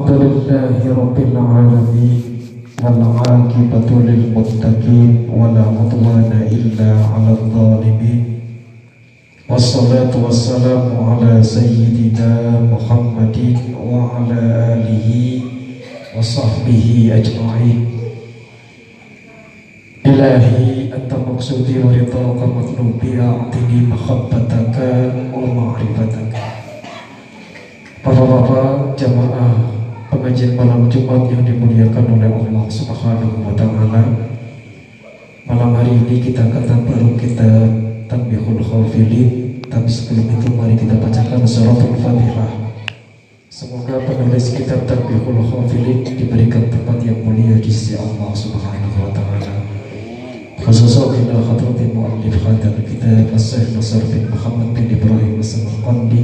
الحمد لله رب العالمين والعاقبة للمتقين ولا عدوان إلا على الظالمين والصلاة والسلام على سيدنا محمد وعلى آله وصحبه أجمعين إلهي أنت مقصودي ورضاك مطلوبي أعطني محبتك ومعرفتك Bapak-bapak jamaah pengajian malam Jumat yang dimuliakan oleh Allah Subhanahu wa taala. Malam hari ini kita kata baru kita Tanbihul Khawfilin Tapi sebelum itu mari kita bacakan suratul Fatihah Semoga penulis kitab Tanbihul Khawfilin diberikan tempat yang mulia di sisi Allah Subhanahu wa taala. Khususnya ila hadratil muallif hadal kitab As-Syaikh Nasr bin Muhammad bin Ibrahim As-Samarqandi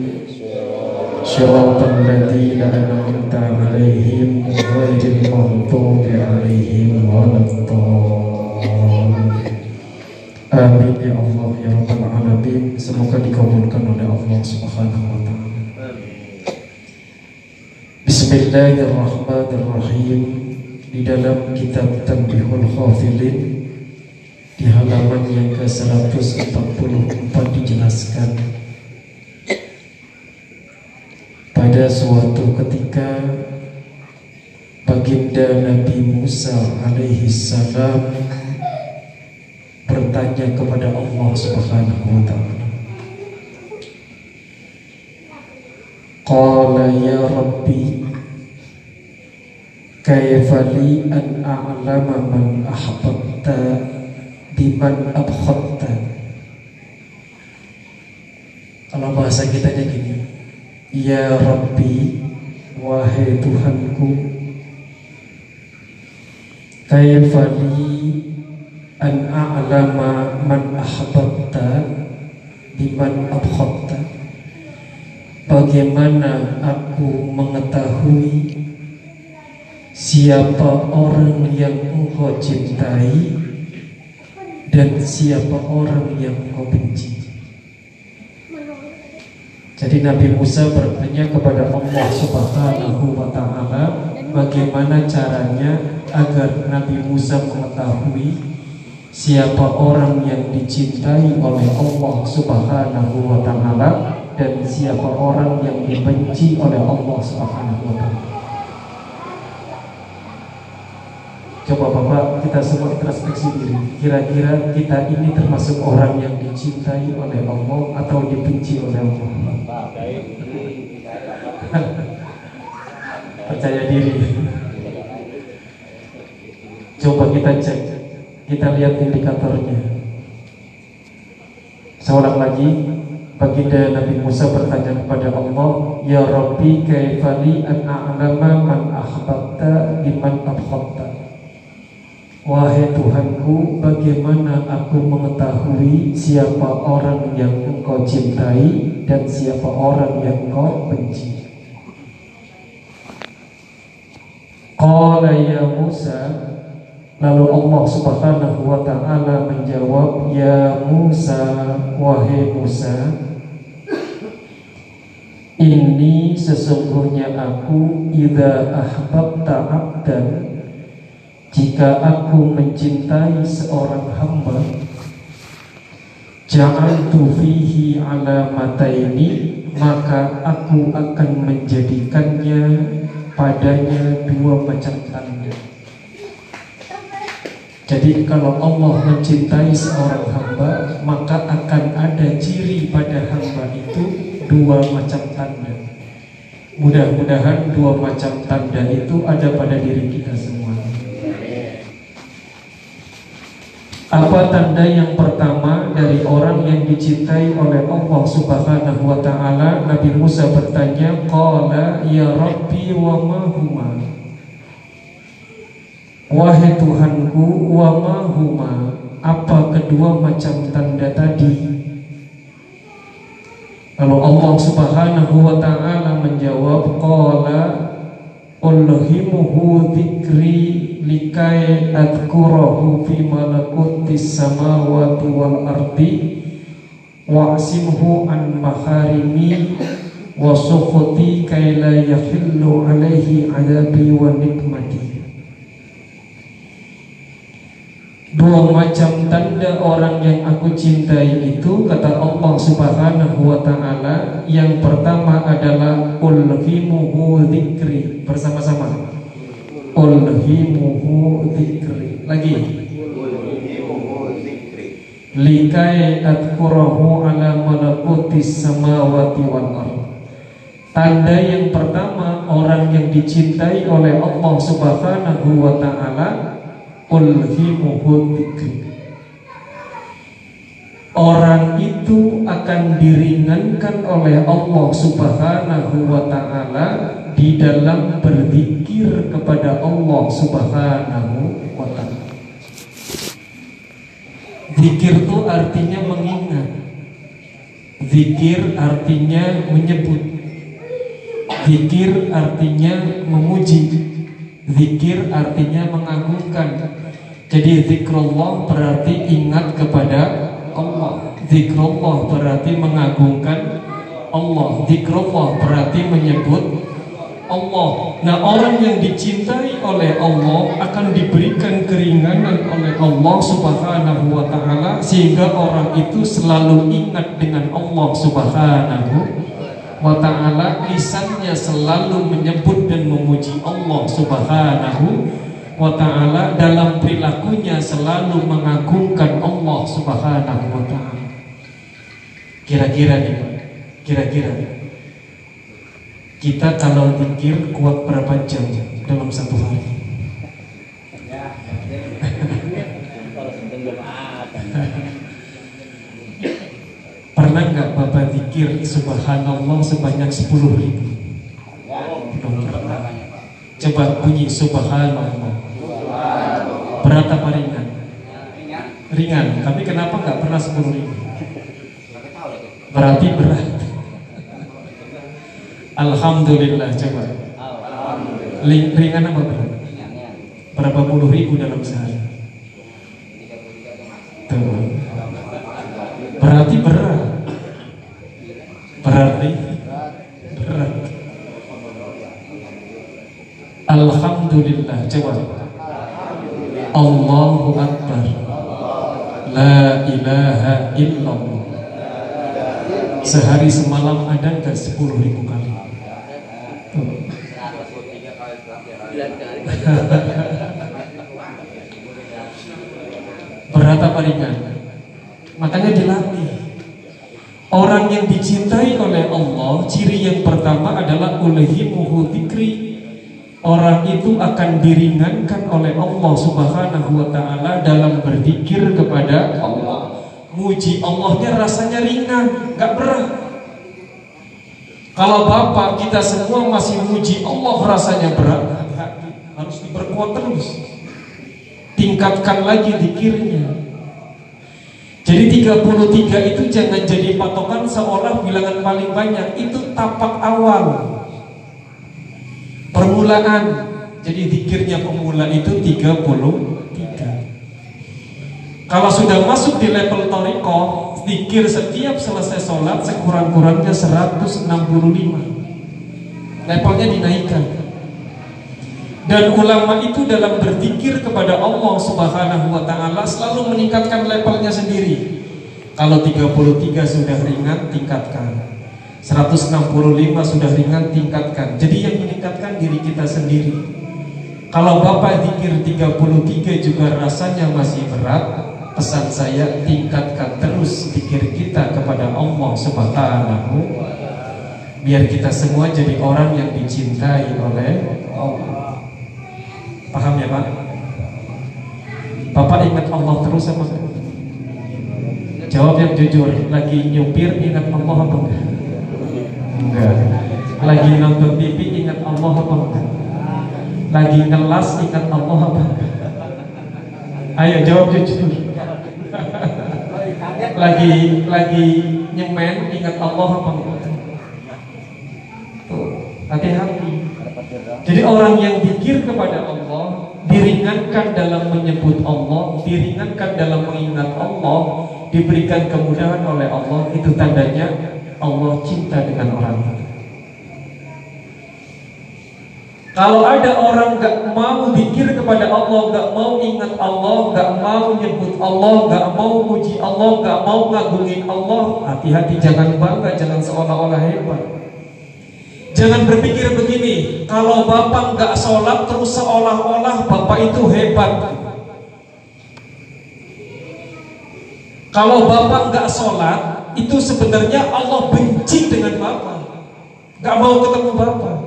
صراط الذين أنعمت عليهم غير المغضوب عليهم ولا الضالين Amin ya Allah ya Rabbal Alamin Semoga dikabulkan oleh Allah Subhanahu wa Ta'ala Bismillahirrahmanirrahim Di dalam kitab Tanbihul Khafilin Di halaman yang ke-144 dijelaskan pada suatu ketika Baginda Nabi Musa alaihi salam bertanya kepada Allah Subhanahu wa taala. Qala ya Rabbi kaifa li an a'lama man ahbabta biman abkhadta Kalau bahasa kita gini Ya Rabbi Wahai Tuhanku Kaifali An a'lama man ahbabta Biman abkhabta Bagaimana aku mengetahui Siapa orang yang engkau cintai Dan siapa orang yang engkau benci jadi Nabi Musa bertanya kepada Allah Subhanahu wa taala bagaimana caranya agar Nabi Musa mengetahui siapa orang yang dicintai oleh Allah Subhanahu wa taala dan siapa orang yang dibenci oleh Allah Subhanahu wa taala. Coba Bapak kita semua introspeksi diri. Kira-kira kita ini termasuk orang yang dicintai oleh Allah Atau dibenci oleh Allah? Percaya diri. Coba kita cek. Kita lihat indikatornya. Seorang lagi Baginda Nabi Musa bertanya kepada Allah Ya Rabbi kaifali an a'lama man akhbabta biman abkhabta Wahai Tuhanku, bagaimana aku mengetahui siapa orang yang engkau cintai dan siapa orang yang engkau benci? Qala ya Musa Lalu Allah subhanahu wa ta'ala menjawab Ya Musa, wahai Musa Ini sesungguhnya aku Ida ahbabta abdan jika aku mencintai seorang hamba Ja'altu fihi ala mataini Maka aku akan menjadikannya padanya dua macam tanda Jadi kalau Allah mencintai seorang hamba Maka akan ada ciri pada hamba itu dua macam tanda. Mudah-mudahan dua macam tanda itu ada pada diri kita semua Apa tanda yang pertama dari orang yang dicintai oleh Allah Subhanahu wa taala? Nabi Musa bertanya, "Qala ya Rabbi wa ma huma?" Wahai Tuhanku, wa mahuma apa kedua macam tanda tadi? Lalu Allah Subhanahu wa taala menjawab qala ulhimuhu dzikri likai adkurahu fi malakutis samawati wal ardi wa'simhu an maharimi wa sukhuti kai la yahillu alaihi adabi wa nikmati. Dua macam tanda orang yang aku cintai itu kata Allah Subhanahu wa taala yang pertama adalah ulhimuhu dzikri bersama-sama ulhimuhu dzikri. Lagi. Likai adkurahu ala malakutis samawati wal ard. Tanda yang pertama orang yang dicintai oleh Allah Subhanahu wa taala ulhimuhu Orang itu akan diringankan oleh Allah Subhanahu wa taala di dalam berzikir kepada Allah Subhanahu wa taala. Zikir itu artinya mengingat. Zikir artinya menyebut. Zikir artinya memuji. Zikir artinya mengagungkan. Jadi zikrullah berarti ingat kepada Allah. Zikrullah berarti mengagungkan Allah. Zikrullah berarti menyebut Allah. Nah, orang yang dicintai oleh Allah akan diberikan keringanan oleh Allah Subhanahu wa taala sehingga orang itu selalu ingat dengan Allah Subhanahu wa taala, lisannya selalu menyebut dan memuji Allah Subhanahu wa taala dalam perilakunya selalu mengagungkan Allah Subhanahu wa taala. Kira-kira nih, kira-kira kita kalau pikir kuat berapa jam dalam satu hari? Pernah nggak Bapak pikir Subhanallah sebanyak 10 ribu? Coba bunyi Subhanallah. Berat apa ringan? Ringan. Tapi kenapa nggak pernah 10 ribu? Berarti berat. Alhamdulillah coba. Alhamdulillah. Ringan apa berat? Berapa puluh ribu dalam sehari? Tuh. Berarti berat. Berarti berat. Alhamdulillah coba. Allahu Akbar. La ilaha illallah. Sehari semalam ada nggak sepuluh ribu kali? Berat apa ringan? Makanya dilatih. Orang yang dicintai oleh Allah, ciri yang pertama adalah ulehimuhu dzikri. Orang itu akan diringankan oleh Allah Subhanahu wa taala dalam berzikir kepada Allah. Muji Allahnya rasanya ringan, gak berat. Kalau Bapak kita semua masih muji Allah rasanya berat, harus diperkuat terus. Tingkatkan lagi dikirnya. Jadi 33 itu jangan jadi patokan seolah bilangan paling banyak. Itu tapak awal. Permulaan. Jadi dikirnya pemula itu 33 Kalau sudah masuk di level toriko Dikir setiap selesai sholat sekurang-kurangnya 165 Levelnya dinaikkan Dan ulama itu dalam berzikir kepada Allah subhanahu wa ta'ala Selalu meningkatkan levelnya sendiri. Kalau 33 sudah ringan, tingkatkan. 165 sudah ringan, tingkatkan. Jadi yang meningkatkan diri kita sendiri. Kalau Bapak zikir 33 juga rasanya masih berat pesan saya tingkatkan terus pikir kita kepada Allah Subhanahu biar kita semua jadi orang yang dicintai oleh Allah. Paham ya Pak? Bapak ingat Allah terus apa Jawab yang jujur, lagi nyupir ingat Allah apa enggak? Enggak. Lagi nonton TV ingat Allah apa enggak? Lagi ngelas ingat Allah apa enggak? Ayo jawab jujur. lagi lagi nyemen ingat Allah apa enggak? Tuh, hati-hati. Jadi orang yang dikir kepada Allah diringankan dalam menyebut Allah, diringankan dalam mengingat Allah, diberikan kemudahan oleh Allah, itu tandanya Allah cinta dengan orang itu. Kalau ada orang gak mau dikir kepada Allah, gak mau ingat Allah, gak mau nyebut Allah, gak mau puji Allah, gak mau ngagungin Allah, hati-hati jangan bangga, jangan seolah-olah hebat. Jangan berpikir begini, kalau bapak gak sholat terus seolah-olah bapak itu hebat. Kalau bapak gak sholat, itu sebenarnya Allah benci dengan bapak. Gak mau ketemu bapak.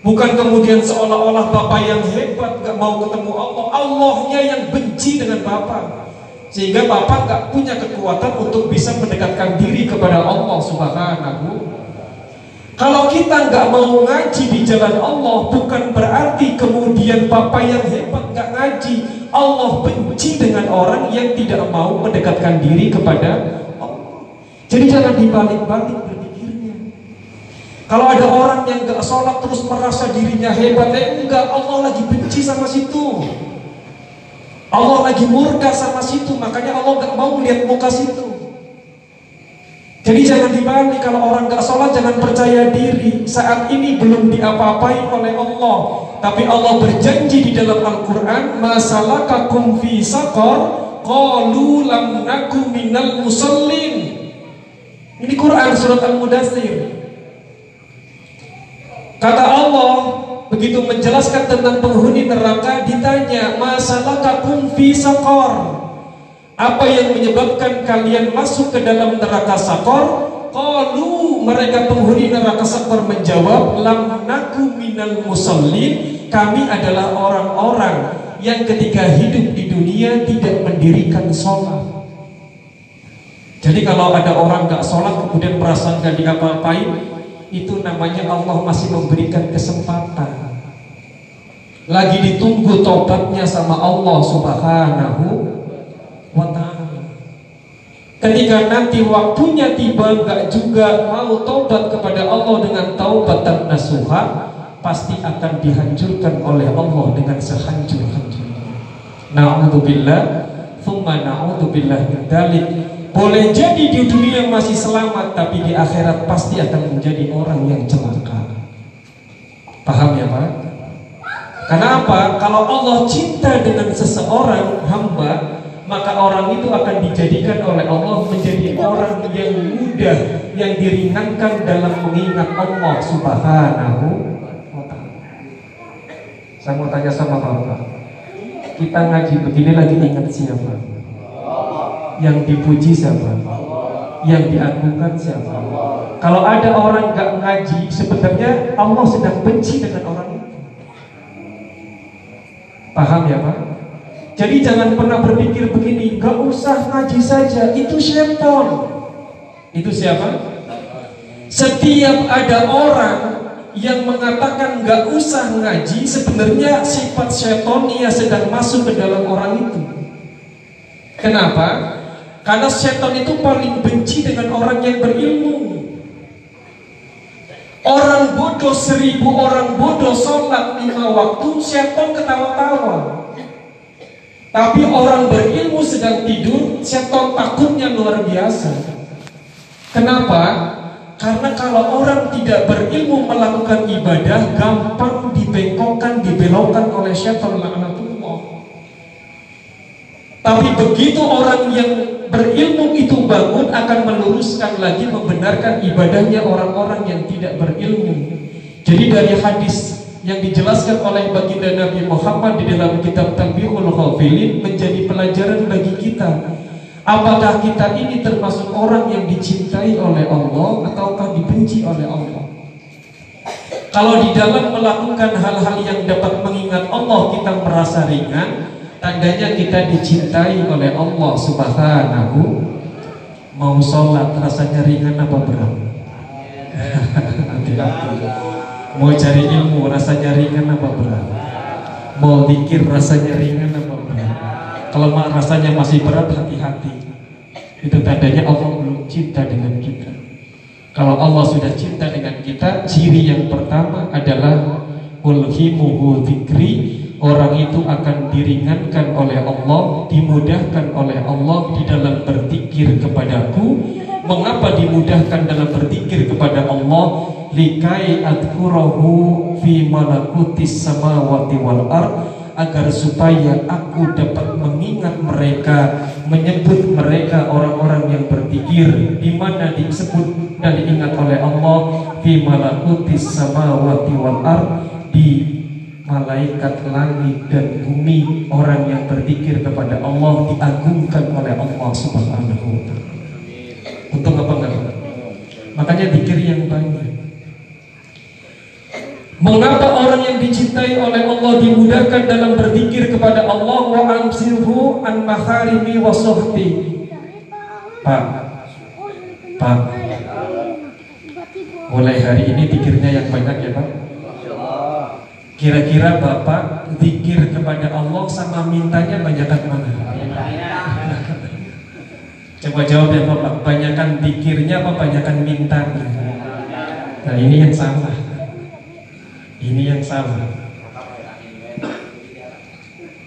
Bukan kemudian seolah-olah Bapak yang hebat gak mau ketemu Allah Allahnya yang benci dengan Bapak Sehingga Bapak gak punya kekuatan untuk bisa mendekatkan diri kepada Allah subhanahu Kalau kita gak mau ngaji di jalan Allah Bukan berarti kemudian Bapak yang hebat gak ngaji Allah benci dengan orang yang tidak mau mendekatkan diri kepada Allah Jadi jangan dibalik-balik kalau ada orang yang gak sholat terus merasa dirinya hebat, eh enggak, Allah lagi benci sama situ. Allah lagi murka sama situ, makanya Allah gak mau lihat muka situ. Jadi jangan dibalik kalau orang gak sholat jangan percaya diri. Saat ini belum diapa-apain oleh Allah. Tapi Allah berjanji di dalam Al-Quran Masalah kakum fi sakor Qalu lam naku minal musallin. Ini Quran surat Al-Mudathir Kata Allah begitu menjelaskan tentang penghuni neraka ditanya masalah kakum fi sakor apa yang menyebabkan kalian masuk ke dalam neraka sakor Qalu mereka penghuni neraka sakor menjawab lam naku minal musallin kami adalah orang-orang yang ketika hidup di dunia tidak mendirikan sholat jadi kalau ada orang gak sholat kemudian perasaan gak diapa-apain itu namanya Allah masih memberikan kesempatan. Lagi ditunggu tobatnya sama Allah Subhanahu. Ketika nanti waktunya tiba gak juga mau tobat kepada Allah dengan taubat dan nasuha pasti akan dihancurkan oleh Allah dengan sehancur-hancurnya. Na'udzubillah, thumma na'udzubillah min dalik. Boleh jadi di dunia masih selamat Tapi di akhirat pasti akan menjadi orang yang celaka Paham ya Pak? Karena apa? Kalau Allah cinta dengan seseorang hamba Maka orang itu akan dijadikan oleh Allah menjadi orang yang mudah Yang diringankan dalam mengingat Allah subhanahu wa ta'ala Saya mau tanya sama Bapak Kita ngaji begini lagi ingat siapa? Yang dipuji siapa? Yang diagungkan siapa? Kalau ada orang gak ngaji, sebenarnya Allah sedang benci dengan orang itu. Paham ya Pak? Jadi jangan pernah berpikir begini, gak usah ngaji saja, itu syaitan. Itu siapa? Setiap ada orang yang mengatakan gak usah ngaji, sebenarnya sifat syaitannya sedang masuk ke dalam orang itu. Kenapa? Karena setan itu paling benci dengan orang yang berilmu. Orang bodoh seribu orang bodoh sholat lima waktu, setan ketawa-tawa. Tapi orang berilmu sedang tidur, setan takutnya luar biasa. Kenapa? Karena kalau orang tidak berilmu melakukan ibadah, gampang dibengkokkan, dibelokkan oleh setan laknatullah. Tapi begitu orang yang berilmu itu bangun akan meluruskan lagi membenarkan ibadahnya orang-orang yang tidak berilmu. Jadi dari hadis yang dijelaskan oleh baginda Nabi Muhammad di dalam kitab Tanbihul Khafilin menjadi pelajaran bagi kita. Apakah kita ini termasuk orang yang dicintai oleh Allah ataukah dibenci oleh Allah? Kalau di dalam melakukan hal-hal yang dapat mengingat Allah kita merasa ringan, Tandanya kita dicintai oleh Allah Subhanahu Mau sholat rasanya ringan apa berat? Hati-hati Mau cari ilmu rasanya ringan apa berat? Mau dikir rasanya ringan apa berat? Kalau rasanya masih berat hati-hati. Itu tandanya Allah belum cinta dengan kita. Kalau Allah sudah cinta dengan kita, ciri yang pertama adalah ulhimuhu dzikri orang itu akan diringankan oleh Allah, dimudahkan oleh Allah di dalam berzikir kepadaku. Mengapa dimudahkan dalam berzikir kepada Allah? Likai adkurahu fi malakutis samawati wal ard agar supaya aku dapat mengingat mereka, menyebut mereka orang-orang yang berzikir di mana disebut dan diingat oleh Allah fi malakutis samawati wal ard di malaikat langit dan bumi orang yang berzikir kepada Allah diagungkan oleh Allah Subhanahu wa taala. Untuk apa enggak? Makanya zikir yang banyak. Mengapa orang yang dicintai oleh Allah dimudahkan dalam berzikir kepada Allah wa amsirhu an maharimi wa Pak, Pak, mulai hari ini dikirnya yang banyak ya Pak. Kira-kira Bapak zikir kepada Allah sama mintanya banyakan mana? Coba jawab ya Bapak, banyakan zikirnya apa banyakan mintanya? Nah ini yang salah. Ini yang salah.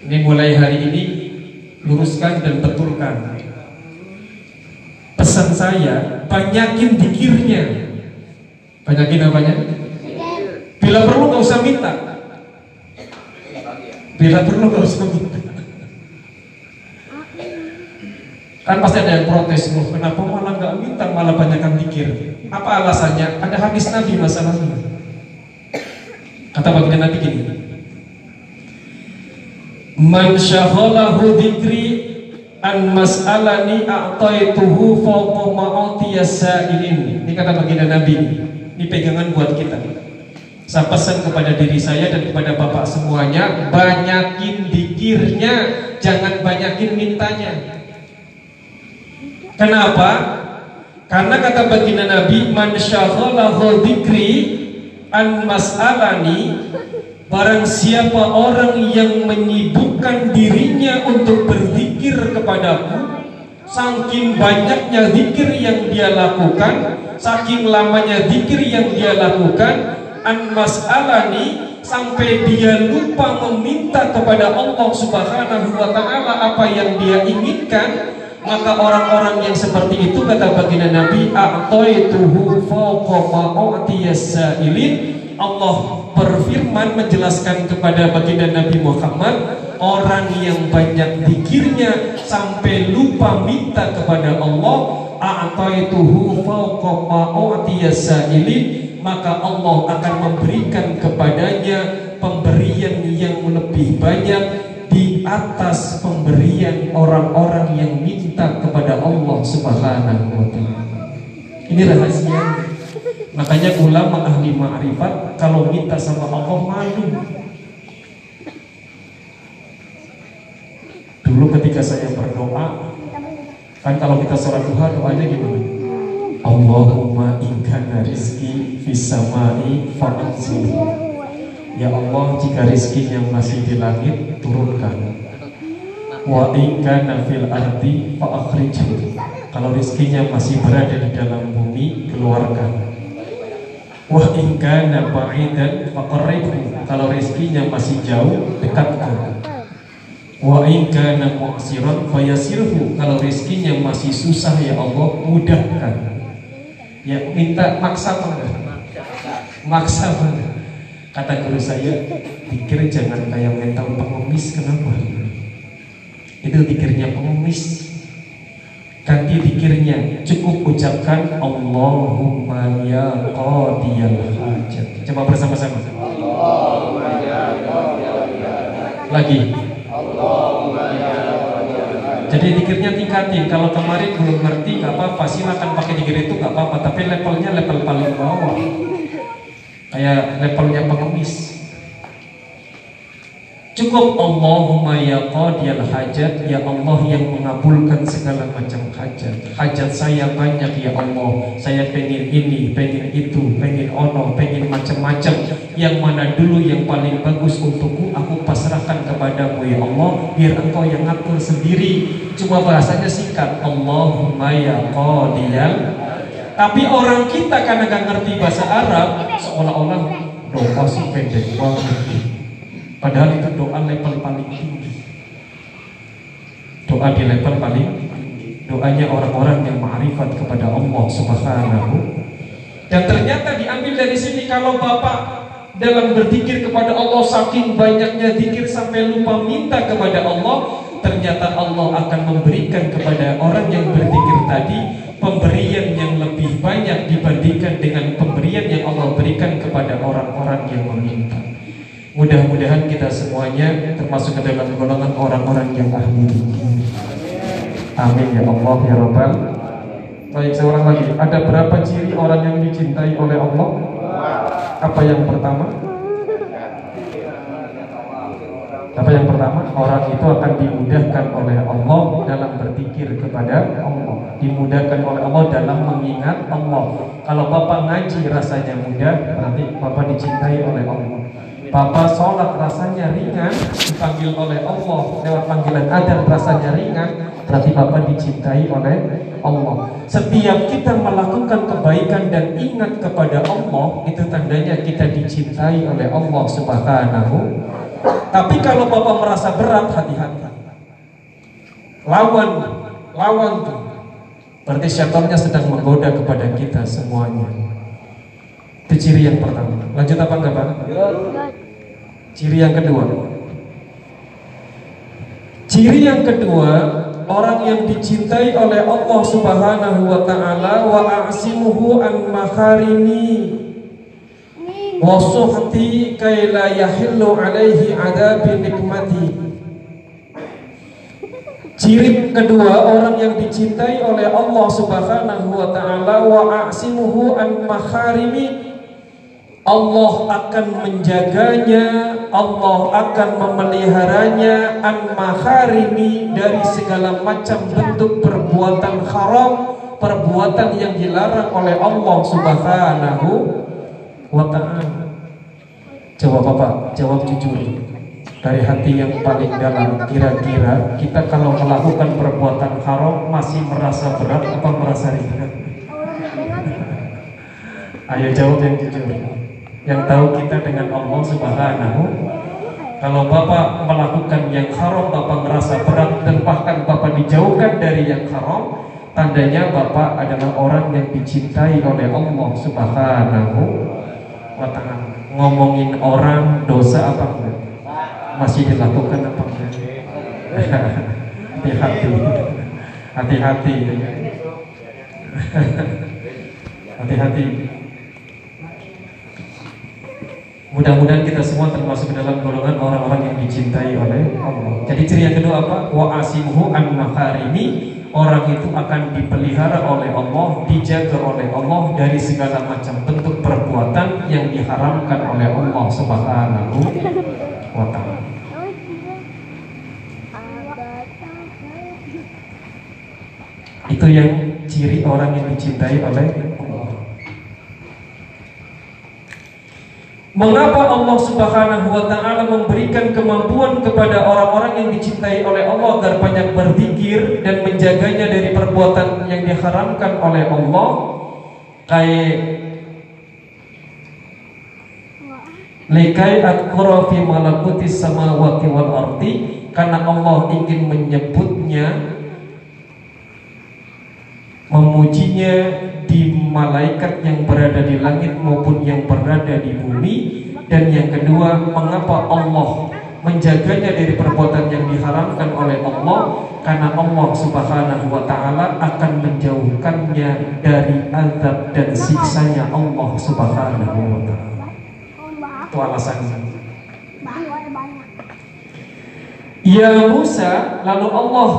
Ini mulai hari ini luruskan dan betulkan. Pesan saya, banyakin dikirnya. Banyakin apanya? Bila perlu nggak usah minta, Bila perlu gak usah minta. Kan pasti ada yang protes loh, kenapa malah nggak minta malah banyakkan pikir? Apa alasannya? Ada hadis Nabi masalahnya. Kata baginda Nabi gini. Man syaghalahu dzikri an mas'alani a'taituhu fawqa ma'atiya sa'ilin. Ini kata baginda Nabi. Ini pegangan buat kita. Saya pesan kepada diri saya dan kepada bapak semuanya Banyakin dikirnya Jangan banyakin mintanya Kenapa? Karena kata baginda Nabi Man syaghalahu dikri An mas'alani Barang siapa orang yang menyibukkan dirinya untuk berzikir kepadaku Saking banyaknya zikir yang dia lakukan Saking lamanya zikir yang dia lakukan an mas'alani sampai dia lupa meminta kepada Allah Subhanahu wa taala apa yang dia inginkan maka orang-orang yang seperti itu kata baginda Nabi a'taituhu Allah berfirman menjelaskan kepada baginda Nabi Muhammad orang yang banyak dikirnya sampai lupa minta kepada Allah a'taituhu maka Allah akan memberikan kepadanya pemberian yang lebih banyak di atas pemberian orang-orang yang minta kepada Allah Subhanahu wa taala. Ini rahasia. Makanya ulama ahli ma'rifat kalau minta sama Allah malu. Dulu ketika saya berdoa, kan kalau kita sholat duha doanya gimana? Allahumma inkana rizki fisamai fa'anzil Ya Allah jika rizkinya masih di langit turunkan Wa inkana fil ardi fa'akhrijhu Kalau rizkinya masih berada di dalam bumi keluarkan Wa inkana ba'idan faqarribhu Kalau rizkinya masih jauh dekatkan Wa inkana mu'siran fayasirhu Kalau rizkinya masih susah ya Allah mudahkan Ya minta maksa banget. Maksa banget. Kata guru saya, pikir jangan kayak mental pengemis kenapa? Itu pikirnya pengemis. Ganti pikirnya cukup ucapkan Allahumma ya qadiyal hajat. Coba bersama-sama. Lagi. Allahumma ya jadi dikirnya tingkatin. Kalau kemarin belum ngerti nggak apa-apa, silakan pakai dikir itu nggak apa-apa. Tapi levelnya level paling bawah, kayak levelnya pengemis. Cukup Allahumma ya qadiyal hajat Ya Allah yang mengabulkan segala macam hajat. Hajat saya banyak ya Allah. Saya pengen ini, pengen itu, pengen ono, pengen macam-macam. Yang mana dulu yang paling bagus untukku Aku pasrahkan kepadamu ya Allah. Biar engkau yang ngatur sendiri. Cuma bahasanya singkat Allahumma ya qadiyal. Tapi orang kita karena gak ngerti bahasa Arab Seolah-olah doa sih pendek banget Padahal itu doa level paling tinggi. Doa di level paling doanya orang-orang yang ma'rifat kepada Allah Subhanahu dan ternyata diambil dari sini kalau Bapak dalam berzikir kepada Allah saking banyaknya zikir sampai lupa minta kepada Allah ternyata Allah akan memberikan kepada orang yang berzikir tadi pemberian yang lebih banyak dibandingkan dengan pemberian yang Allah berikan kepada orang-orang yang meminta. Mudah-mudahan kita semuanya termasuk ke dalam golongan orang-orang yang ahli Amin ya Allah ya Rabbal Baik seorang lagi Ada berapa ciri orang yang dicintai oleh Allah? Apa yang pertama? Apa yang pertama? Orang itu akan dimudahkan oleh Allah dalam berpikir kepada Allah Dimudahkan oleh Allah dalam mengingat Allah Kalau Bapak ngaji rasanya mudah Berarti Bapak dicintai oleh Allah Bapak sholat rasanya ringan Dipanggil oleh Allah Lewat panggilan adan rasanya ringan Berarti Bapak dicintai oleh Allah. Setiap kita melakukan kebaikan dan ingat kepada Allah Itu tandanya kita dicintai oleh Allah subhanahu. Tapi kalau Bapak merasa berat hati-hati. Lawan Lawan tuh. Berarti syaitannya sedang menggoda kepada kita semuanya. Itu ciri yang pertama. Lanjut apa enggak Pak? Ciri yang kedua. Ciri yang kedua, orang yang dicintai oleh Allah Subhanahu wa taala wa a'simuhu an maharimi wa suhti kay la yahillu alaihi adabi nikmati. Ciri kedua orang yang dicintai oleh Allah Subhanahu wa taala wa a'simuhu an maharimi Allah akan menjaganya, Allah akan memeliharanya an maharimi dari segala macam bentuk perbuatan haram, perbuatan yang dilarang oleh Allah Subhanahu wa taala. Jawab Bapak, jawab jujur. Dari hati yang paling dalam kira-kira kita kalau melakukan perbuatan haram masih merasa berat apa merasa ringan? Ayo jawab yang jujur yang tahu kita dengan Allah Subhanahu. Kalau Bapak melakukan yang haram Bapak merasa berat dan bahkan Bapak dijauhkan dari yang haram tandanya Bapak adalah orang yang dicintai oleh Allah Subhanahu wa taala. Ngomongin orang dosa apa enggak? Masih dilakukan apa enggak? Hati-hati. Hati-hati. Hati-hati Mudah-mudahan kita semua termasuk dalam golongan orang-orang yang dicintai oleh Allah. Jadi ciri yang kedua apa? Wa asimhu an maharimi Orang itu akan dipelihara oleh Allah, dijaga oleh Allah dari segala macam bentuk perbuatan yang diharamkan oleh Allah Subhanahu wa taala. Itu yang ciri orang yang dicintai oleh Mengapa Allah Subhanahu wa taala memberikan kemampuan kepada orang-orang yang dicintai oleh Allah agar banyak berzikir dan menjaganya dari perbuatan yang diharamkan oleh Allah? Kayak Lekai adkura fi malakuti samawati wal ardi karena Allah ingin menyebutnya memujinya di malaikat yang berada di langit maupun yang berada di bumi dan yang kedua mengapa Allah menjaganya dari perbuatan yang diharamkan oleh Allah karena Allah Subhanahu wa taala akan menjauhkannya dari azab dan siksanya Allah Subhanahu wa taala. Itu alasannya. Ya Musa, lalu Allah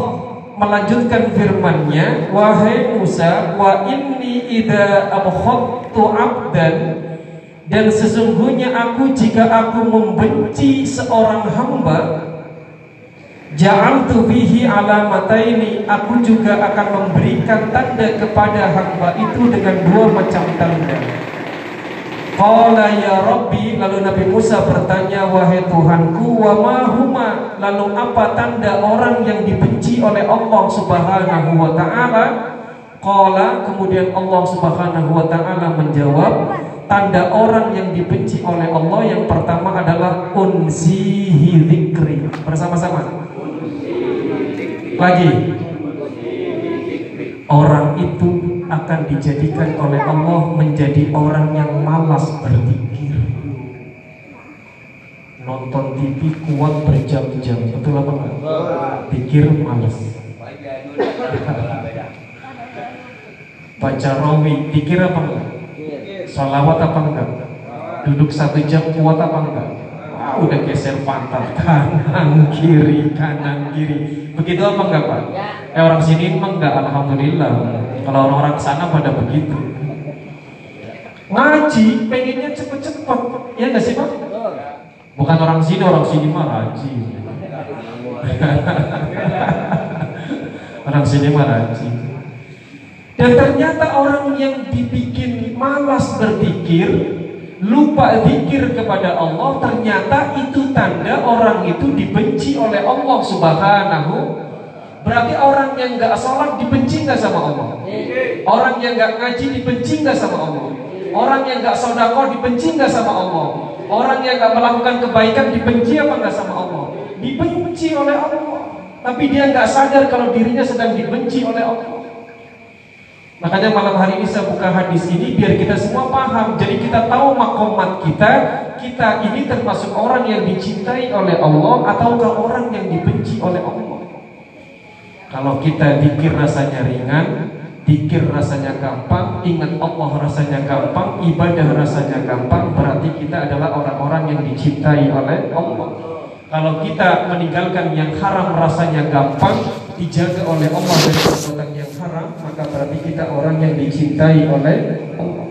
melanjutkan firman-Nya, "Wahai Musa, wa inni idza abkhadtu 'abdan dan sesungguhnya aku jika aku membenci seorang hamba Ja'altu bihi alamataini Aku juga akan memberikan tanda kepada hamba itu dengan dua macam tanda Qala ya Rabbi Lalu Nabi Musa bertanya Wahai Tuhanku Wa mahuma Lalu apa tanda orang yang dibenci oleh Allah subhanahu wa ta'ala? Qala Kemudian Allah subhanahu wa ta'ala menjawab Tanda orang yang dibenci oleh Allah Yang pertama adalah Unsihi dhikri Bersama-sama. Lagi. Orang itu akan dijadikan oleh Allah menjadi orang yang malas berpikir Nonton TV kuat berjam-jam Betul apa enggak? Pikir malas Baca rawi Pikir apa enggak? Salawat apa enggak? Duduk satu jam kuat apa enggak? udah geser pantat kanan kiri kanan kiri begitu apa enggak pak? Ya. Eh orang sini emang enggak alhamdulillah kalau orang-orang sana pada begitu. Ngaji pengennya cepet-cepet. Ya enggak sih pak? bukan orang sini orang sini mah haji orang sini mah haji dan ternyata orang yang dibikin malas berpikir lupa zikir kepada Allah ternyata itu tanda orang itu dibenci oleh Allah subhanahu berarti orang yang gak sholat dibenci gak sama Allah? Orang yang gak ngaji dibenci gak sama Allah? Orang yang gak sodako dibenci gak sama Allah? Orang yang gak melakukan kebaikan dibenci apa gak sama Allah? Dibenci oleh Allah. Tapi dia gak sadar kalau dirinya sedang dibenci oleh Allah. Makanya malam hari ini saya buka hadis ini biar kita semua paham. Jadi kita tahu makomat kita, kita ini termasuk orang yang dicintai oleh Allah ataukah orang yang dibenci oleh Allah. Kalau kita dikir rasanya ringan, dikir rasanya gampang, ingat Allah rasanya gampang, ibadah rasanya gampang, berarti kita adalah orang-orang yang dicintai oleh Allah. Kalau kita meninggalkan yang haram rasanya gampang, dijaga oleh Allah dari perbuatan yang haram, maka berarti kita orang yang dicintai oleh Allah.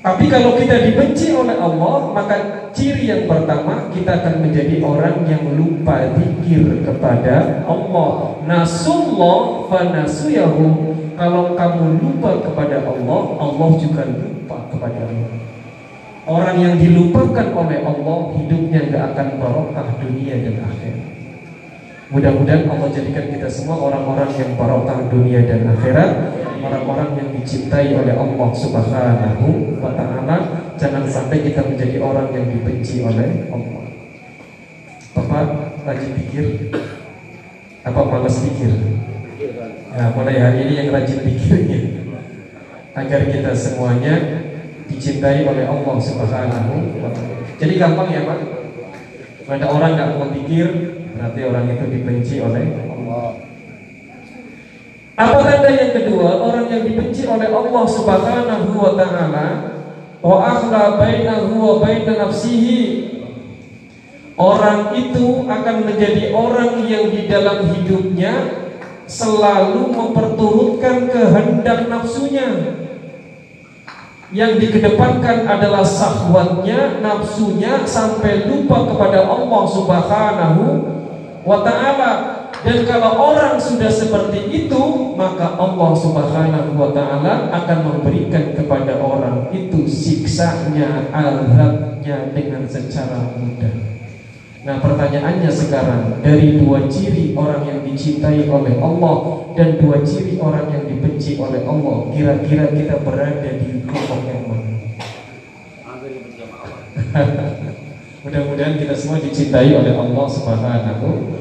Tapi kalau kita dibenci oleh Allah, maka ciri yang pertama kita akan menjadi orang yang lupa zikir kepada Allah. Nasullah fanasuyahu. Kalau kamu lupa kepada Allah, Allah juga lupa kepada Allah. Orang yang dilupakan oleh Allah hidupnya tidak akan barokah dunia dan akhirat. Mudah-mudahan Allah jadikan kita semua orang-orang yang barokah dunia dan akhirat, orang-orang yang dicintai oleh Allah Subhanahu wa taala. Jangan sampai kita menjadi orang yang dibenci oleh Allah. Bapak rajin pikir apa malas pikir? Nah, mulai hari ini yang rajin pikirnya agar kita semuanya dicintai oleh Allah Subhanahu wa taala. Jadi gampang ya, Pak. Ada orang nggak mau pikir, Berarti orang itu dibenci oleh Allah. Apa tanda yang kedua? Orang yang dibenci oleh Allah Subhanahu wa taala wa akhla bainahu wa baina nafsihi Orang itu akan menjadi orang yang di dalam hidupnya selalu memperturutkan kehendak nafsunya. Yang dikedepankan adalah sahwatnya, nafsunya sampai lupa kepada Allah Subhanahu wa ta'ala dan kalau orang sudah seperti itu maka Allah subhanahu wa ta'ala akan memberikan kepada orang itu siksanya azabnya dengan secara mudah. Nah pertanyaannya sekarang Dari dua ciri orang yang dicintai oleh Allah Dan dua ciri orang yang dibenci oleh Allah Kira-kira kita berada di kelompok yang mana? Mudah-mudahan kita semua dicintai oleh Allah Subhanahu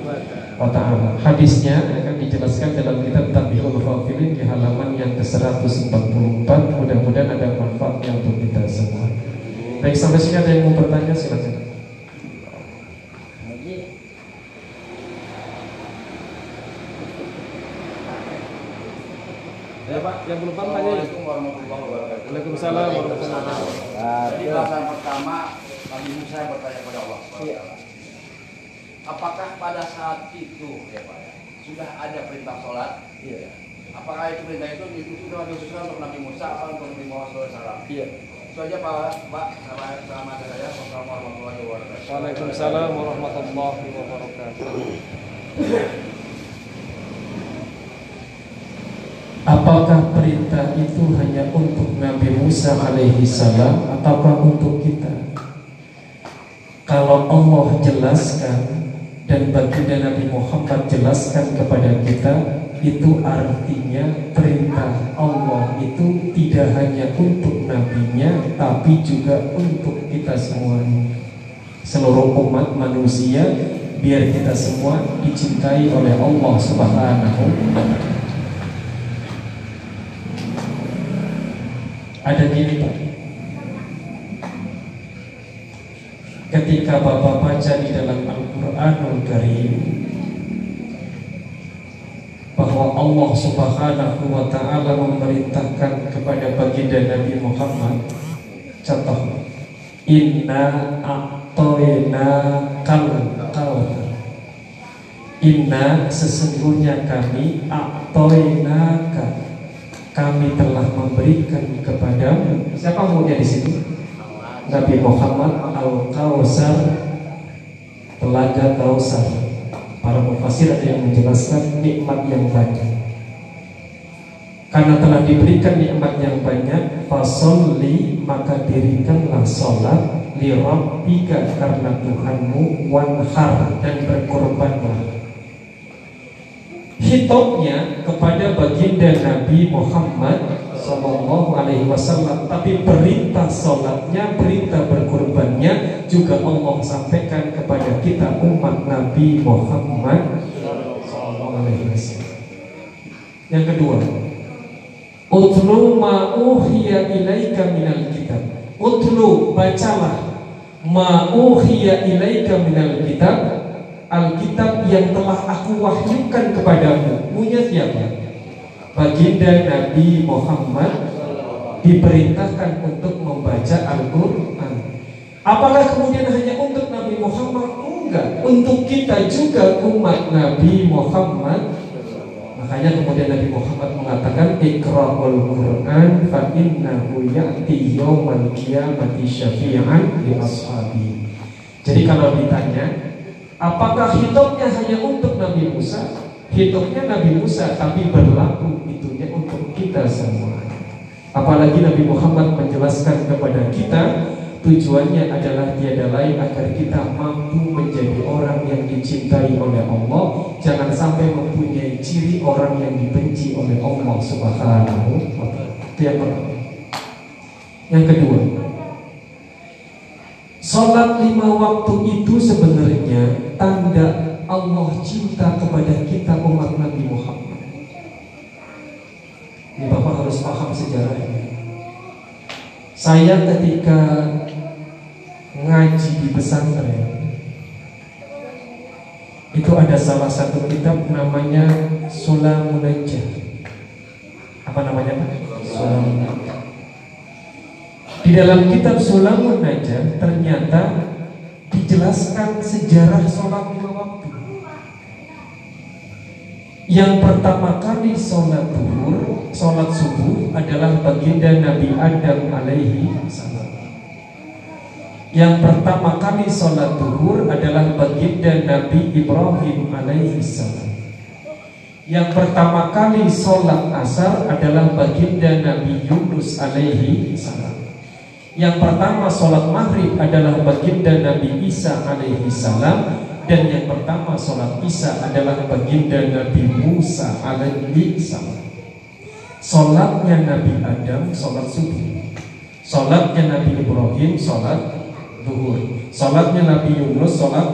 wa taala. Hadisnya akan dijelaskan dalam kitab Tabihul Ghafilin di halaman yang ke-144. Mudah-mudahan ada manfaatnya untuk kita semua. Baik, sampai sini ada yang mau bertanya silakan. Ya Pak, yang belum paham tanya. Assalamualaikum warahmatullahi wabarakatuh. Waalaikumsalam warahmatullahi wabarakatuh. Jadi bahasan pertama Nabi Musa bertanya kepada Allah ya. Apakah pada saat itu ya Pak ya, sudah ada perintah sholat? Iya. Apakah itu perintah itu dikhususkan sudah dikhususkan untuk Nabi Musa atau untuk Nabi Muhammad SAW? Iya. Itu aja Pak, Pak. Selamat selamat saya. Wassalamualaikum warahmatullahi wabarakatuh. Waalaikumsalam warahmatullahi wabarakatuh. Apakah perintah itu hanya untuk Nabi Musa alaihi salam ataukah untuk kita? Kalau Allah jelaskan dan baginda Nabi Muhammad jelaskan kepada kita itu artinya perintah Allah itu tidak hanya untuk nabinya tapi juga untuk kita semuanya seluruh umat manusia biar kita semua dicintai oleh Allah Subhanahu. Ada gini Pak Ketika Bapak baca di dalam Al-Quranul Karim Bahwa Allah subhanahu wa ta'ala memerintahkan kepada baginda Nabi Muhammad Contoh Inna a'toyna kal kautsar Inna sesungguhnya kami a'toyna kami telah memberikan kepadamu. Siapa maunya di sini Nabi Muhammad al Kausar telaga Kausar. Para mufasir ada yang menjelaskan nikmat yang banyak. Karena telah diberikan nikmat yang banyak fasolli maka dirikanlah sholat rabbika karena Tuhanmu wanhar dan berkorbanlah. Hitopnya kepada baginda Nabi Muhammad Sallallahu Alaihi Wasallam, tapi perintah sholatnya, perintah berkurbannya juga Allah sampaikan kepada kita umat Nabi Muhammad Sallallahu Alaihi Wasallam. Yang kedua, Utlu ma'uhiya ilaika minal kitab. Utlu bacalah ma'uhiya ilaika minal kitab Alkitab yang telah aku wahyukan kepadamu Punya siapa? Baginda Nabi Muhammad Diperintahkan untuk membaca Al-Quran Apakah kemudian hanya untuk Nabi Muhammad? Enggak Untuk kita juga umat Nabi Muhammad Makanya kemudian Nabi Muhammad mengatakan Iqra'ul Quran fa innahu ya'ti yawmal qiyamati syafi'an li ashabi. Jadi kalau ditanya Apakah hitopnya hanya untuk Nabi Musa? Hitopnya Nabi Musa tapi berlaku itunya untuk kita semua. Apalagi Nabi Muhammad menjelaskan kepada kita tujuannya adalah tiada lain agar kita mampu menjadi orang yang dicintai oleh Allah, jangan sampai mempunyai ciri orang yang dibenci oleh Allah Subhanahu wa taala. Yang kedua, Sholat lima waktu itu sebenarnya tanda Allah cinta kepada kita umat Nabi Muhammad. Ini Bapak harus paham sejarahnya. Saya ketika ngaji di pesantren itu ada salah satu kitab namanya Sulamun Apa namanya Pak? Sulamun di dalam kitab Sulamun Najah ternyata dijelaskan sejarah sholat lima waktu. Yang pertama kali sholat duhur, sholat subuh adalah baginda Nabi Adam alaihi salam. Yang pertama kali sholat duhur adalah baginda Nabi Ibrahim alaihi salam. Yang pertama kali sholat asar adalah baginda Nabi Yunus alaihi salam. Yang pertama sholat maghrib adalah baginda Nabi Isa alaihi salam dan yang pertama sholat Isa adalah baginda Nabi Musa alaihi salam. Sholatnya Nabi Adam sholat subuh, sholatnya Nabi Ibrahim sholat duhur, sholatnya Nabi Yunus sholat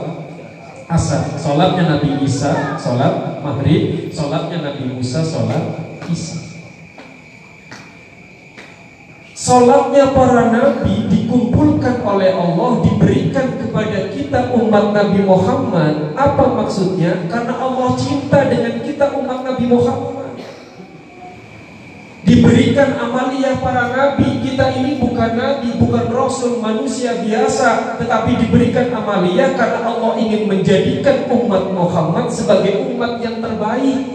asar, sholatnya Nabi Isa sholat maghrib, sholatnya Nabi Musa sholat Isa. Salatnya para nabi dikumpulkan oleh Allah diberikan kepada kita umat Nabi Muhammad. Apa maksudnya? Karena Allah cinta dengan kita umat Nabi Muhammad. Diberikan amaliyah para nabi. Kita ini bukan nabi, bukan rasul, manusia biasa, tetapi diberikan amaliyah karena Allah ingin menjadikan umat Muhammad sebagai umat yang terbaik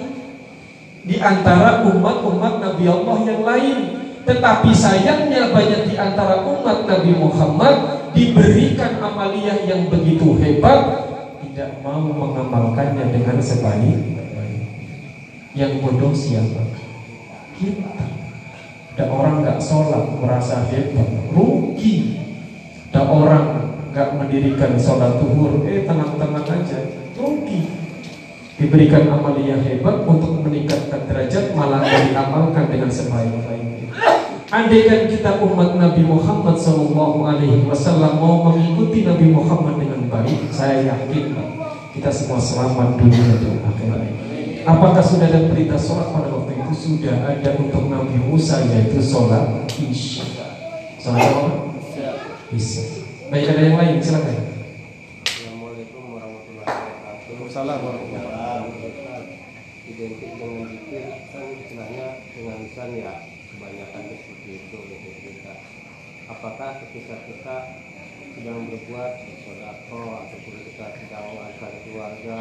di antara umat-umat Nabi Allah yang lain. Tetapi sayangnya banyak di antara umat Nabi Muhammad diberikan amaliyah yang begitu hebat tidak mau mengamalkannya dengan sebaik Yang bodoh siapa? Kita. Ada orang nggak sholat merasa hebat, rugi. Ada orang nggak mendirikan sholat tuhur, eh tenang-tenang aja, rugi. Diberikan amaliyah hebat untuk meningkatkan derajat, malah diamalkan dengan sebaik-baiknya. Andaikan kita umat Nabi Muhammad Sallallahu Alaihi Wasallam mau mengikuti Nabi Muhammad dengan baik, saya yakin kita semua selamat dunia dan akhirat. Apakah sudah ada perintah sholat pada waktu itu sudah ada untuk Nabi Musa yaitu sholat isya. Sholat apa? Isya. Baik ada yang lain silakan. Assalamualaikum warahmatullahi wabarakatuh. Waalaikumsalam warahmatullahi wabarakatuh. Identik dengan zikir kan istilahnya dengan lisan ya kebanyakan seperti itu gitu kita. Apakah ketika kita sedang berbuat sodako ataupun kita sedang mengajak keluarga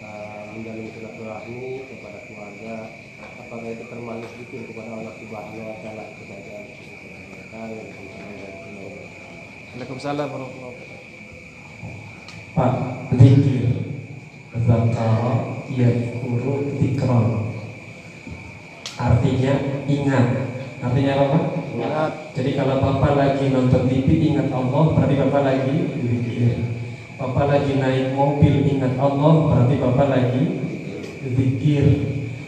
uh, menjalin silaturahmi kepada keluarga apakah itu termasuk zikir kepada Allah Subhanahu Wa Taala itu saja Waalaikumsalam warahmatullahi wabarakatuh. Pak, zikir Zakara Yadkuru Dikron Artinya ingat. Artinya apa Pak? Ingat. Jadi kalau Bapak lagi nonton TV ingat Allah Berarti Bapak lagi zikir. Bapak lagi naik mobil ingat Allah Berarti Bapak lagi zikir.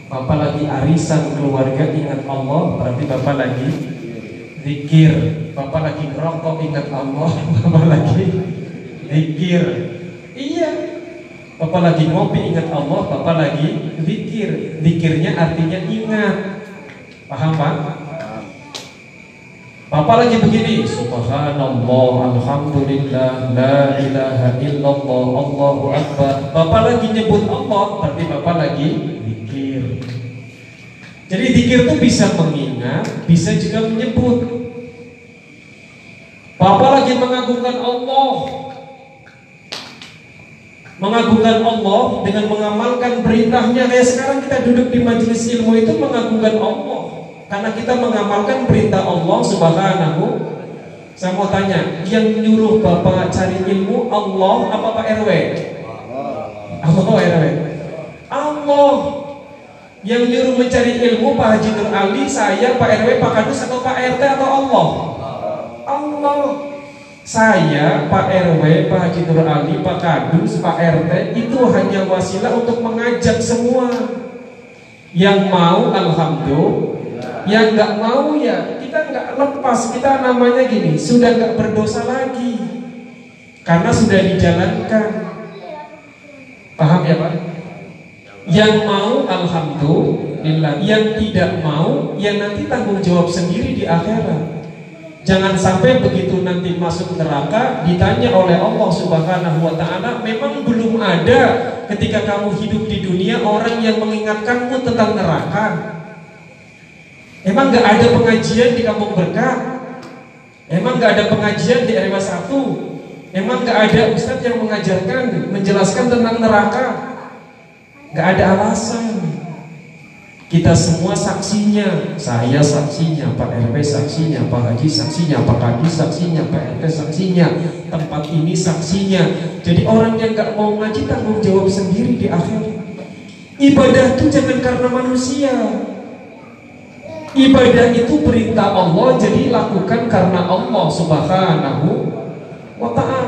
Bapak lagi arisan keluarga ingat Allah Berarti Bapak lagi zikir. Bapak lagi ngerokok ingat Allah Bapak lagi zikir. Iya Bapak lagi ngopi ingat Allah. Bapak lagi zikir. Zikirnya artinya ingat. Paham Pak? Bapak lagi begini. Subhanallah Alhamdulillah La ilaha illallah Allahu Akbar. Bapak lagi nyebut Allah Berarti Bapak lagi zikir. Jadi zikir itu bisa mengingat Bisa juga menyebut. Bapak lagi mengagungkan Allah Mengagungkan Allah dengan mengamalkan perintahnya. Kayak sekarang kita duduk di majelis ilmu itu mengagungkan Allah. Karena kita mengamalkan perintah Allah subhanahu. Saya mau tanya Yang nyuruh Bapak cari ilmu Allah apa Pak RW? Allah RW Allah. Yang nyuruh mencari ilmu Pak Haji Nur Ali Saya Pak RW, Pak Kadus atau Pak RT atau Allah? Allah saya, Pak RW, Pak Haji Nur Ali, Pak Kadus, Pak RT itu hanya wasilah untuk mengajak semua. Yang mau, alhamdulillah. Yang nggak mau ya kita nggak lepas. Kita namanya gini, sudah nggak berdosa lagi karena sudah dijalankan. Paham ya Pak? Yang mau, alhamdulillah. Yang tidak mau, ya nanti tanggung jawab sendiri di akhirat. Jangan sampai begitu nanti masuk neraka ditanya oleh Allah Subhanahu wa taala, memang belum ada ketika kamu hidup di dunia orang yang mengingatkanmu tentang neraka. Emang gak ada pengajian di kampung berkah? Emang gak ada pengajian di RW 1? Emang gak ada ustadz yang mengajarkan, menjelaskan tentang neraka? Gak ada alasan. Kita semua saksinya, saya saksinya, Pak RW saksinya, Pak Haji saksinya, Pak Kadi saksinya, Pak RT saksinya, tempat ini saksinya. Jadi orang yang gak mau ngaji tanggung jawab sendiri di akhir. Ibadah itu jangan karena manusia. Ibadah itu perintah Allah, jadi lakukan karena Allah Subhanahu wa Ta'ala.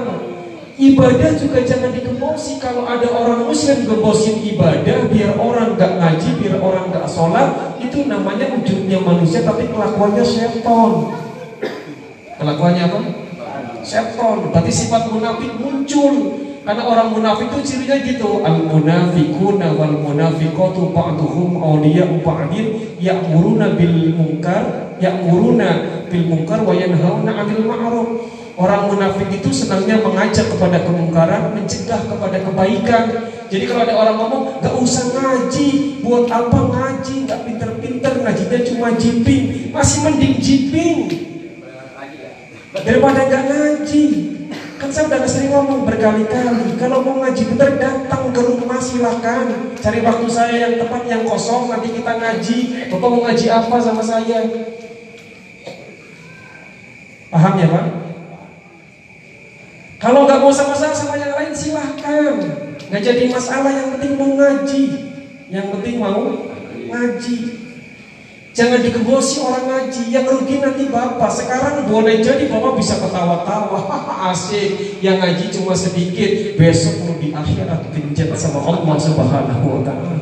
Ibadah juga jangan digembosi Kalau ada orang muslim gembosin ibadah Biar orang gak ngaji, biar orang gak sholat Itu namanya wujudnya manusia Tapi kelakuannya seton Kelakuannya apa? Seton Berarti sifat munafik muncul. Karena orang munafik itu cirinya gitu. Al munafikuna wal munafikatu ba'duhum awliya'u ba'din Ya'muruna bil munkar Ya'muruna bil munkar wa yanhauna 'anil ma'ruf Orang munafik itu senangnya mengajak kepada kemungkaran, mencegah kepada kebaikan. Jadi kalau ada orang ngomong, gak usah ngaji, buat apa ngaji, gak pinter-pinter, ngajinya cuma jiping, masih mending jiping daripada gak ngaji. Kan saya udah sering ngomong berkali-kali, kalau mau ngaji bener datang ke rumah silakan, cari waktu saya yang tepat, yang kosong, nanti kita ngaji. Bapak mau ngaji apa sama saya? Paham ya Pak? Kalau nggak mau sama-sama sama yang lain silahkan. Nggak jadi masalah yang penting mau ngaji. Yang penting mau ngaji. Jangan digebosi orang ngaji. Yang rugi nanti bapak. Sekarang boleh jadi bapak bisa ketawa-tawa. Asik. Yang ngaji cuma sedikit. Besok mau di akhirat genjet sama Allah subhanahu wa ta'ala.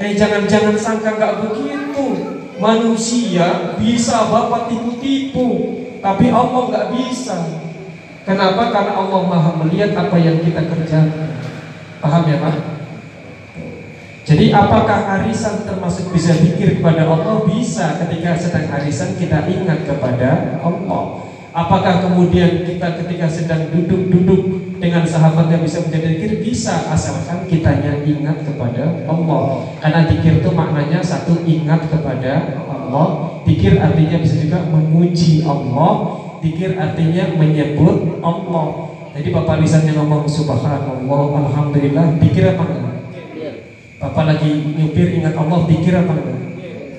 Eh jangan-jangan sangka nggak begitu. Manusia bisa bapak tipu-tipu. Tapi Allah nggak bisa Kenapa? Karena Allah maha melihat apa yang kita kerjakan Paham ya Pak? Jadi apakah arisan termasuk bisa pikir kepada Allah? Bisa ketika sedang arisan kita ingat kepada Allah Apakah kemudian kita ketika sedang duduk-duduk dengan sahabatnya bisa menjadi dikir? Bisa, asalkan kitanya ingat kepada Allah Karena dikir itu maknanya satu ingat kepada Allah Dikir artinya bisa juga memuji Allah Dikir artinya menyebut Allah. Jadi bapak lisannya ngomong subhanallah, alhamdulillah, dikir apa enggak? Bapak lagi nyupir ingat Allah, dikir apa enggak?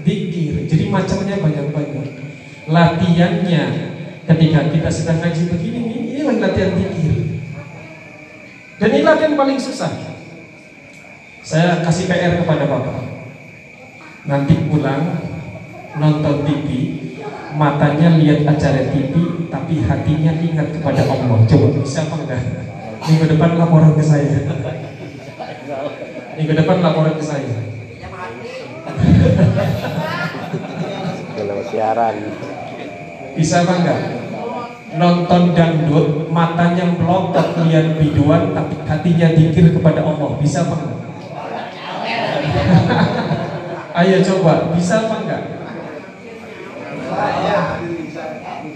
Dikir. Jadi macamnya banyak-banyak. Latihannya ketika kita sedang ngaji begini, ini lagi latihan dikir. Dan ini latihan paling susah. Saya kasih PR kepada bapak. Nanti pulang nonton TV, matanya lihat acara TV tapi hatinya ingat kepada Allah. Coba bisa apa enggak? Minggu depan laporan ke saya. Minggu depan laporan ke saya. Kalau siaran. bisa apa enggak? Nonton dangdut matanya melotot lihat biduan tapi hatinya dikir kepada Allah. Bisa apa enggak? Ayo coba bisa apa enggak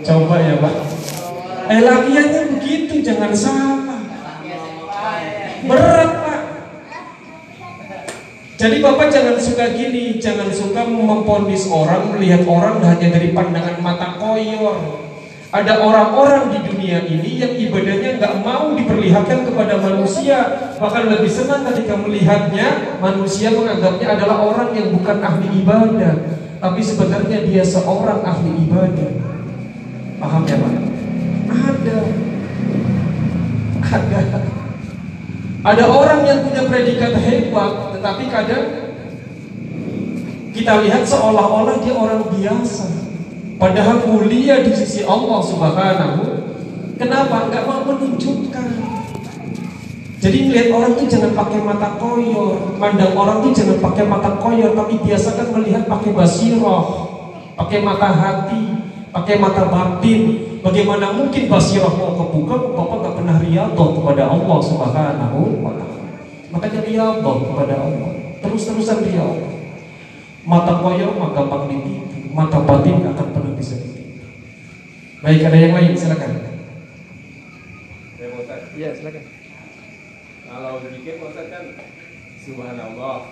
Coba ya Pak. Eh latihannya begitu, jangan salah. Berat Pak. Jadi Bapak jangan suka gini, jangan suka memponis orang, melihat orang hanya dari pandangan mata koyor. Ada orang-orang di dunia ini yang ibadahnya nggak mau diperlihatkan kepada manusia, bahkan lebih senang ketika melihatnya manusia menganggapnya adalah orang yang bukan ahli ibadah, tapi sebenarnya dia seorang ahli ibadah. Paham ya Pak? Ada. Ada. Ada orang yang punya predikat hebat, tetapi kadang kita lihat seolah-olah dia orang biasa. Padahal mulia di sisi Allah Subhanahu. Kenapa? Enggak mau menunjukkan. Jadi melihat orang itu jangan pakai mata koyor, mandang orang itu jangan pakai mata koyor, tapi biasakan melihat pakai basirah, pakai mata hati, pakai mata batin. Bagaimana mungkin basirah mau kebuka, bapak nggak pernah riyadhah kepada Allah Subhanahu wa taala. Makanya riyadhah kepada Allah. Terus-terusan riyadhah. Mata koyor mah gampang ditipu, mata batin nggak akan pernah bisa ditipu. Baik, ada yang lain silakan. Ya silakan. Kalau Pak Ustaz kan Subhanallah,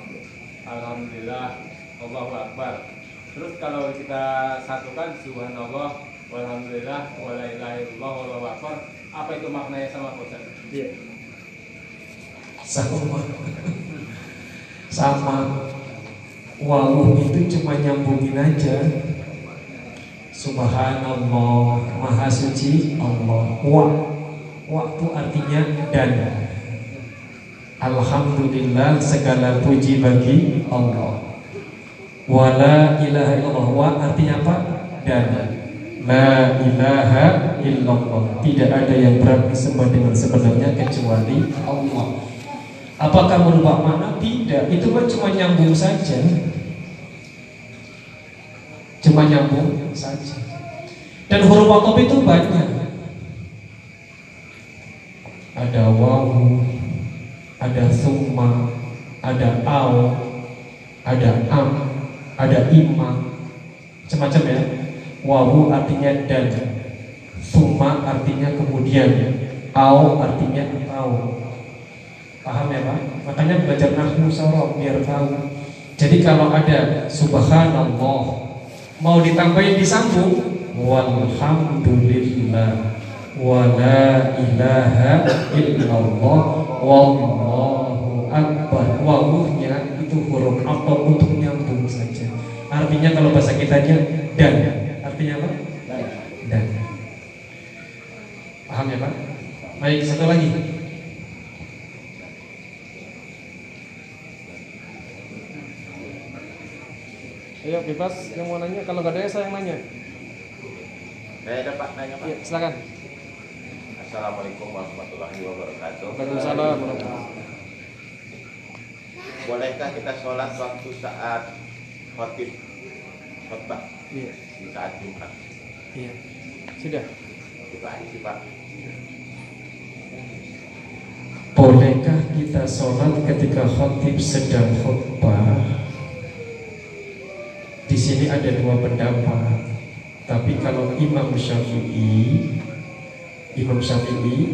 Alhamdulillah, Allahu Akbar. Terus kalau kita satukan Subhanallah, Walhamdulillah, Wala ilaha illallah, Wallahu Akbar. Apa itu maknanya sama Ustaz? Iya. Sama. Sama. Wawu itu cuma nyambungin aja. Subhanallah, Maha Suci Allah. Wa, waktu artinya dan. Alhamdulillah segala puji bagi Allah. Wala ilaha illallah. Wa artinya apa? Dan. La ilaha illallah. Tidak ada yang berhak disembah dengan sebenarnya kecuali Allah. Apakah merubah makna? Tidak. Itu kan cuma nyambung saja. Cuma nyambung saja. Dan huruf atop itu banyak. Ada wawu, ada summa, ada au, ada am, ada imma, macam-macam ya. Wawu artinya dan, summa artinya kemudian, au artinya atau. Paham ya Pak? Makanya belajar nahwu sorof biar tahu. Jadi kalau ada subhanallah mau ditambahin disambung walhamdulillah wala ilaha illallah wallahu akbar wawuhnya itu huruf atau untuk nyambung saja artinya kalau bahasa kitanya dan artinya apa ya Pak. Baik, satu lagi. Ayo bebas yang mau nanya. Kalau nggak ada saya yang nanya. Saya dapat nanya Pak. Iya, silakan. Assalamualaikum warahmatullahi wabarakatuh. Waalaikumsalam Bolehkah kita sholat waktu saat khotib khotbah Iya, di saat Jumat? iya. Sudah. Itu aja sih Pak. Bolehkah kita sholat ketika khotib sedang khutbah? Di sini ada dua pendapat. Tapi kalau Imam Syafi'i, Imam Syafi'i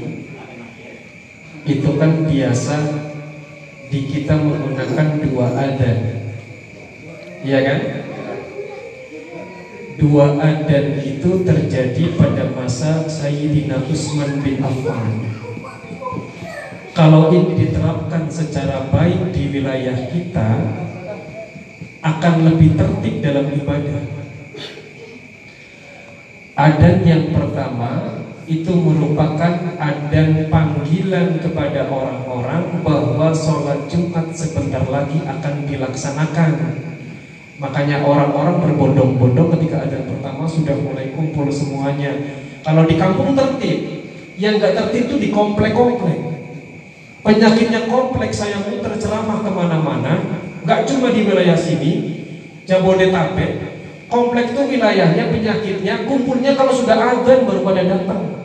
itu kan biasa di kita menggunakan dua adan, iya kan? Dua adan itu terjadi pada masa Sayyidina Utsman bin Affan. Kalau ini diterapkan secara baik di wilayah kita akan lebih tertib dalam ibadah. Adan yang pertama itu merupakan adan panggilan kepada orang-orang bahwa sholat Jumat sebentar lagi akan dilaksanakan. Makanya orang-orang berbondong-bondong ketika adan pertama sudah mulai kumpul semuanya. Kalau di kampung tertib, yang nggak tertib itu di komplek-komplek. Penyakitnya kompleks saya muter ceramah ke mana-mana Gak cuma di wilayah sini Jabodetabek Kompleks itu wilayahnya penyakitnya Kumpulnya kalau sudah azan baru pada datang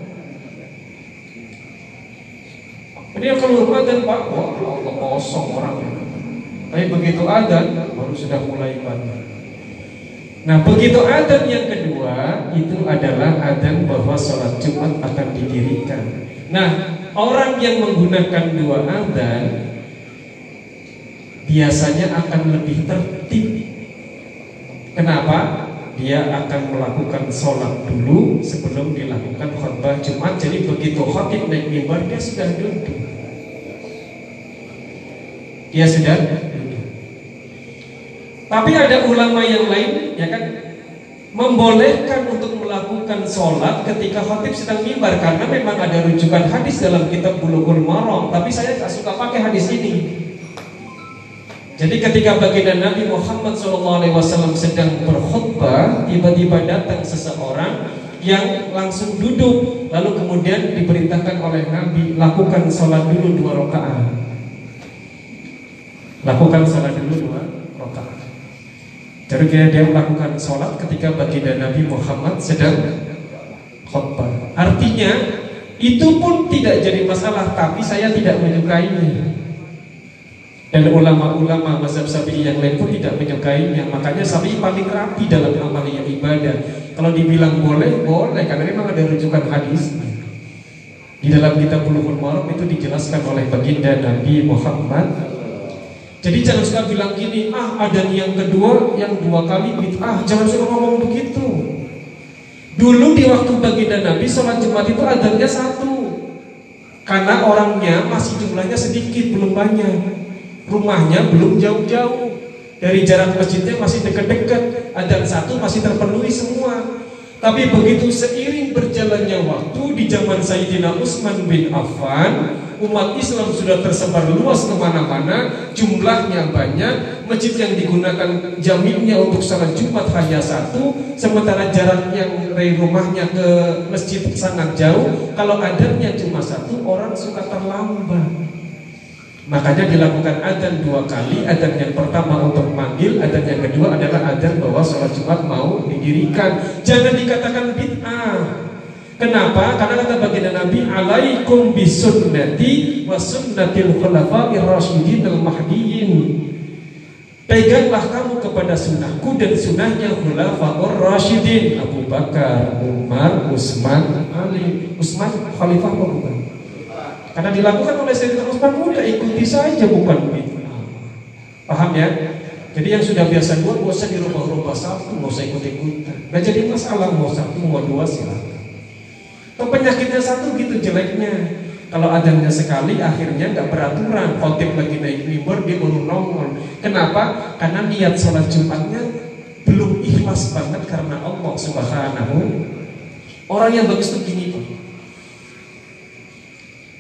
Ini kalau azan pak Wah Allah kosong orang Tapi begitu azan baru sudah mulai ibadah Nah begitu adan yang kedua itu adalah adan bahwa sholat Jumat akan didirikan. Nah orang yang menggunakan dua adan biasanya akan lebih tertib. Kenapa? Dia akan melakukan sholat dulu sebelum dilakukan khutbah Jumat. Jadi begitu khotib naik mimbar dia sudah duduk. Dia sudah. Tapi ada ulama yang lain, ya kan, membolehkan untuk melakukan sholat ketika khatib sedang mimbar karena memang ada rujukan hadis dalam kitab Bulughul Maram. Tapi saya tak suka pakai hadis ini. Jadi ketika baginda Nabi Muhammad SAW sedang berkhutbah, tiba-tiba datang seseorang yang langsung duduk, lalu kemudian diperintahkan oleh Nabi lakukan sholat dulu dua rakaat. Lakukan sholat dulu dua rakaat. Jadi dia melakukan sholat ketika baginda Nabi Muhammad sedang khutbah. Artinya itu pun tidak jadi masalah, tapi saya tidak menyukainya. Dan ulama-ulama mazhab Syafi'i yang lain pun tidak menyukainya. Makanya Syafi'i paling rapi dalam amalnya ibadah. Kalau dibilang boleh, boleh karena memang ada rujukan hadis. Di dalam kitab Bulughul Maram itu dijelaskan oleh baginda Nabi Muhammad jadi jangan suka bilang gini, ah ada yang kedua yang dua kali bid'ah. Jangan suka ngomong begitu. Dulu di waktu baginda Nabi sholat Jumat itu adanya satu. Karena orangnya masih jumlahnya sedikit, belum banyak. Rumahnya belum jauh-jauh. Dari jarak masjidnya masih dekat-dekat. Adan satu masih terpenuhi semua. Tapi begitu seiring berjalannya waktu di zaman Sayyidina Utsman bin Affan, umat Islam sudah tersebar luas ke mana-mana, jumlahnya banyak, masjid yang digunakan jaminnya untuk salat Jumat hanya satu, sementara jarak yang dari rumahnya ke masjid sangat jauh. Kalau adannya cuma satu, orang suka terlambat. Makanya dilakukan adzan dua kali, adzan yang pertama untuk manggil, adzan yang kedua adalah adzan bahwa sholat Jumat mau didirikan. Jangan dikatakan bid'ah. Kenapa? Karena kata baginda Nabi, "Alaikum bisunnati wa sunnatil khulafa'ir rasyidin al-mahdiyyin." Peganglah kamu kepada sunnahku dan sunnahnya khulafaur rasyidin Abu Bakar, Umar, Utsman, Ali. Utsman khalifah bukan? Karena dilakukan oleh Sayyidina Utsman mudah ikuti saja bukan bid'ah. Paham ya? Jadi yang sudah biasa dua, gak usah dirubah-rubah satu, gak usah ikut-ikutan. Gak jadi masalah mau satu, mau dua silakan. Kalau penyakitnya satu gitu jeleknya. Kalau adanya sekali akhirnya nggak beraturan. Khotib lagi naik mimbar dia baru nongol. Kenapa? Karena niat sholat Jumatnya belum ikhlas banget karena Allah Subhanahu. Orang yang bagus tuh gini.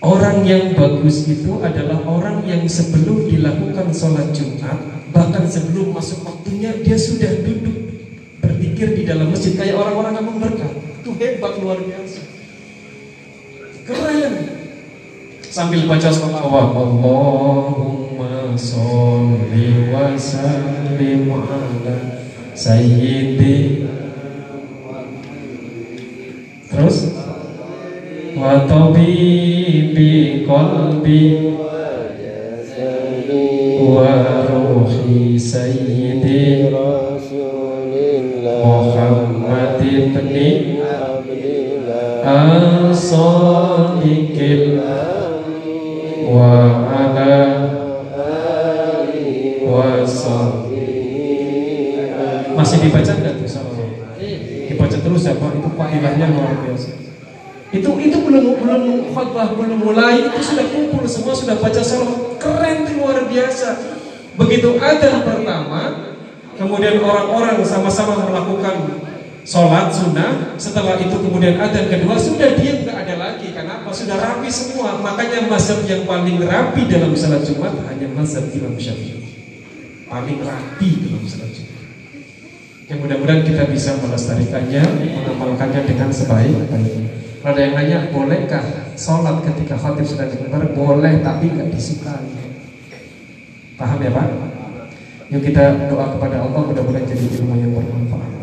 Orang yang bagus itu adalah orang yang sebelum dilakukan sholat Jumat Bahkan sebelum masuk waktunya dia sudah duduk Berpikir di dalam masjid. Kayak orang-orang yang berkah Itu hebat luar biasa. Keren. Sambil baca salawat Allahumma sholli wa sallim ala sayyidi Terus wa tabibi qalbi wa belum khutbah belum mulai itu sudah kumpul semua sudah baca salawat keren luar biasa. Begitu adzan pertama, kemudian orang-orang sama-sama melakukan sholat sunnah. Setelah itu kemudian adzan kedua sudah diam nggak ada lagi. Kenapa? Sudah rapi semua. Makanya mazhab yang paling rapi dalam salat Jumat hanya mazhab Imam Syafi'i. Paling rapi dalam salat Jumat. Ya mudah-mudahan kita bisa melestarikannya, mengamalkannya dengan sebaik-baiknya. Ada yang nanya, bolehkah sholat ketika khatib sudah dikenal? Boleh, tapi nggak disukai. Paham ya Pak? Yuk kita doa kepada Allah mudah-mudahan jadi ilmu yang bermanfaat.